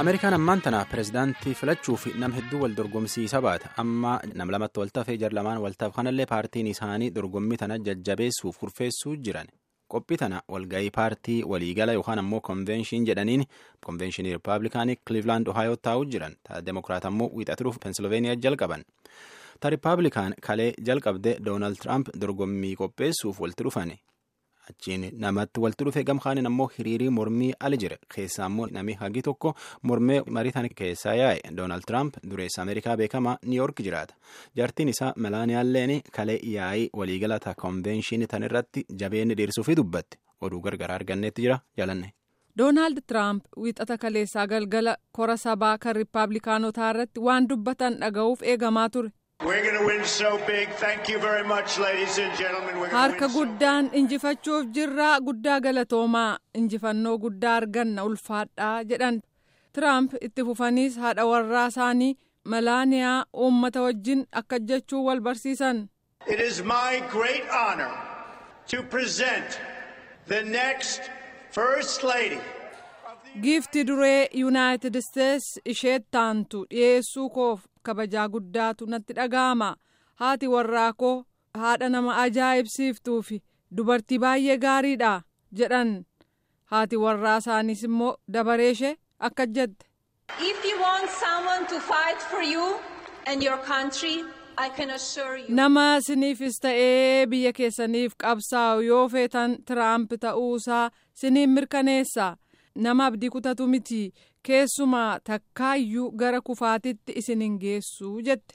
ameerikaan ammaan tana pireezidaantii filachuuf nam hedduu wal dorgomsiisa baata. Amma nam lamatti waltafee jar lamaan waltaaf kanallee paartiin isaanii dorgommii tana jajjabeessuuf kurfeessuu jiran. Qophii tana walgahii paartii waliigala yookaan ammoo konveenshin jedhaniin konveenshinii rippaabilikaanii kiliivilaand ohaayoo taa'uu jiran. Ta'a demokiraat ammoo wiixatu dhufu peensilveeniyaa jalqaban. Ta rippaabilikaan kalee jalqabde doonaald tiraamp dorgommii qopheessuuf walitti dhufan achiin namatti walitti dhufe gamkaaniin ammoo hiriirii mormii ala jira keessaa ammoo namni hagi tokko mormee mariitan keessaa yaa'e doonaald tiraamp dureessa ameerikaa beekamaa niiyork jiraata jaartiin isaa melaaniyaalleen kalee yaa'ii waliigalata konveenshinii tan irratti jabeenni dhiirsuufi dubbatti oduu gargaraa arganneetti jira jaalanne. doonaald tiraamp wiixata kaleessaa galgala kora sabaa kan riippaabilikaanotaa irratti waan dubbatan dhaga'uuf eegamaa ture. Harka guddaan injifachuuf jirraa guddaa galatoomaa injifannoo guddaa arganna ulfaadhaa jedhan tiraamp itti fufaniis haadha warraa isaanii melaaniyaa uummata wajjin akka jechuu wal barsiisan. It is my great honor to present the next first lady. giifti duree yuunaayitid isteetsi ishee taantu dhiyeessuu koof kabajaa guddaatu natti dhaga'ama haati warraa koo haadha nama ajaa'ibsiiftuu fi dubartii baay'ee gaariidha jedhan haati warraa isaaniis immoo dabaree ishee akka jette. Nama siniifis ta'ee biyya keessaniif qabsaa'u yoo feetan tiraamp ta'uusaa siniin mirkaneessa. Nama abdii kutatu miti. Keessumaa takkaayyuu gara kufaatitti isin hin geessu jette.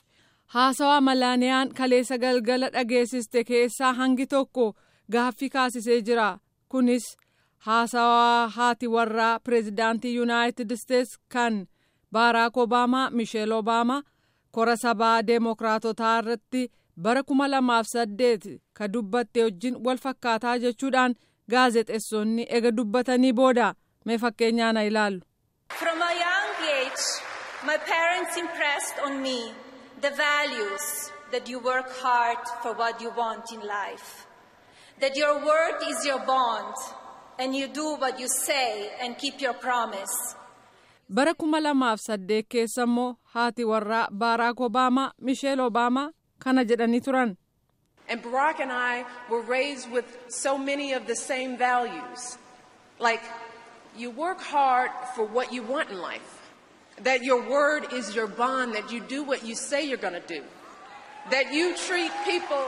Haasawaa malaaniyaan kaleessa galgala dhageessiste keessaa hangi tokko gaaffii kaasisee jira. Kunis haasawaa haati warraa pireezidaantii yuunaayitid isteetsi kan baaraak obaamaa misheel obaamaa kora sabaa deemokiraatotaa irratti bara kuma lamaaf saddeet ka dubbatte wajjin wal fakkaataa jechuudhaan gaazexeessonni ega dubbatanii booda. Mee fakkeenyaan ilaallu. From a young age, my parents impressed on me the values that you work hard for what you want in life, that your word is your bond, and you do what you say and keep your promise. bara kuma lamaaf saddeet keessa immoo haati warraa baaraak obaamaa misheel obaamaa kana jedhanii turan. And Barack and I were raised with so many of the same values, like you work hard for what you want in life. That your word is your bond, that you do what you say you're going to do. That you treat people.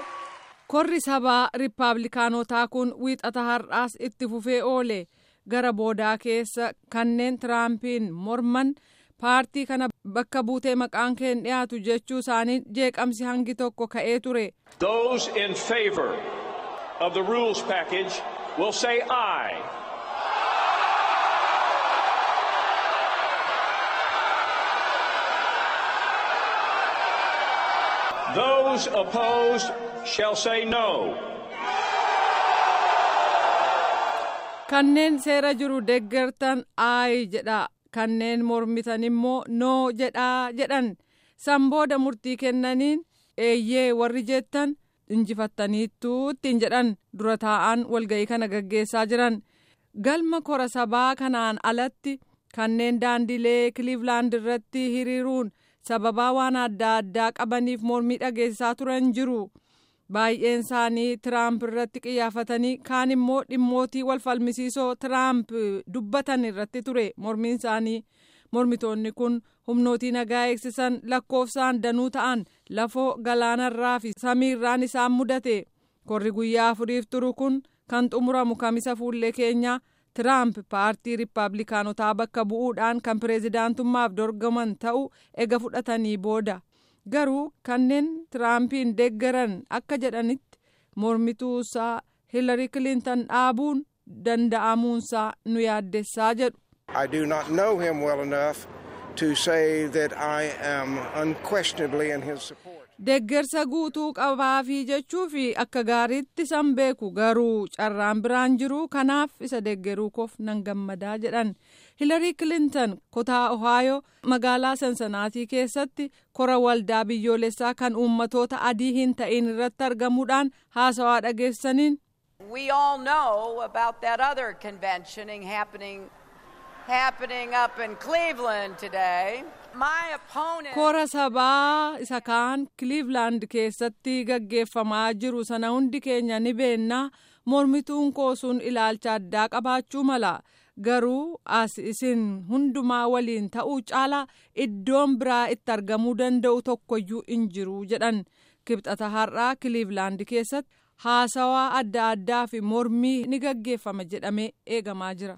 Korri sabaa riippaabilikaanotaa kun wiixata har'aas itti fufee oole gara boodaa keessa kanneen tiraampiin morman paartii kana bakka buutee maqaan keen dhiyaatu jechuu isaanii jeeqamsi hangi tokko ka'ee ture. Those in favor of the rules package will say aye. Those opposed shall say no. Kanneen seera jiru deeggartan aayi jedha kanneen mormitan immoo noo jedhaa jedhan san booda murtii kennaniin eeyyee warri jettan injifattaniittu ittiin jedhan dura taa'an walga'ii kana gaggeessaa jiran galma kora sabaa kanaan alatti kanneen daandilee kiliivlaand irratti hiriiruun. Sababaa waan adda addaa qabaniif mormii dhageessaa turan jiru baay'een isaanii tiraamp irratti qiyyafatanii kaan immoo dhimmootii wal falmisiisoo tiraamp dubbatan irratti ture mormiin isaanii mormitoonni kun humnootii nagaa eegsisan lakkoofsaan danuu ta'an lafoo galaanarraa fi samiirraan isaan mudate korri guyyaa afuriif turu kun kan xumuramu kamisa fuullee keenyaa. Tiraamp paartii riippaabilikaanotaa bakka bu'uudhaan kan pireezidaantummaaf dorgoman ta'u ega fudhatanii booda garuu kanneen tiraampiin deeggaran akka jedhanitti mormituusaa hiilari kilintan dhaabuun danda'amuunsaa nu yaaddessaa jedhu. I do not know him well enough to say that I am unquestionably in his support. Deeggarsa guutuu qabaafii jechuu fi akka gaariitti san beeku garuu carraan biraan jiru kanaaf isa deeggaruu koof nan gammadaa jedhan hilarii kilintan kutaa ohaayoo magaalaa sansanaatii keessatti kora waldaa biyyoolessaa kan uummatoota adii hin ta'in irratti argamuudhaan haasawaa dhageessaniin. We all know about that other convention happening happening up in Cleveland today. Koora sabaa isa kaan Cleveland keessatti gaggeeffamaa jiru sana hundi keenya ni beenna mormituun koo sun ilaalcha addaa qabaachuu mala. Garuu as isin hundumaa waliin ta'uu caala iddoon biraa itti argamuu danda'u tokkoyyuu hin jiru jedhan kibxata har'aa Cleveland keessatti haasawaa adda addaa fi mormii ni gaggeeffama jedhamee eegamaa jira.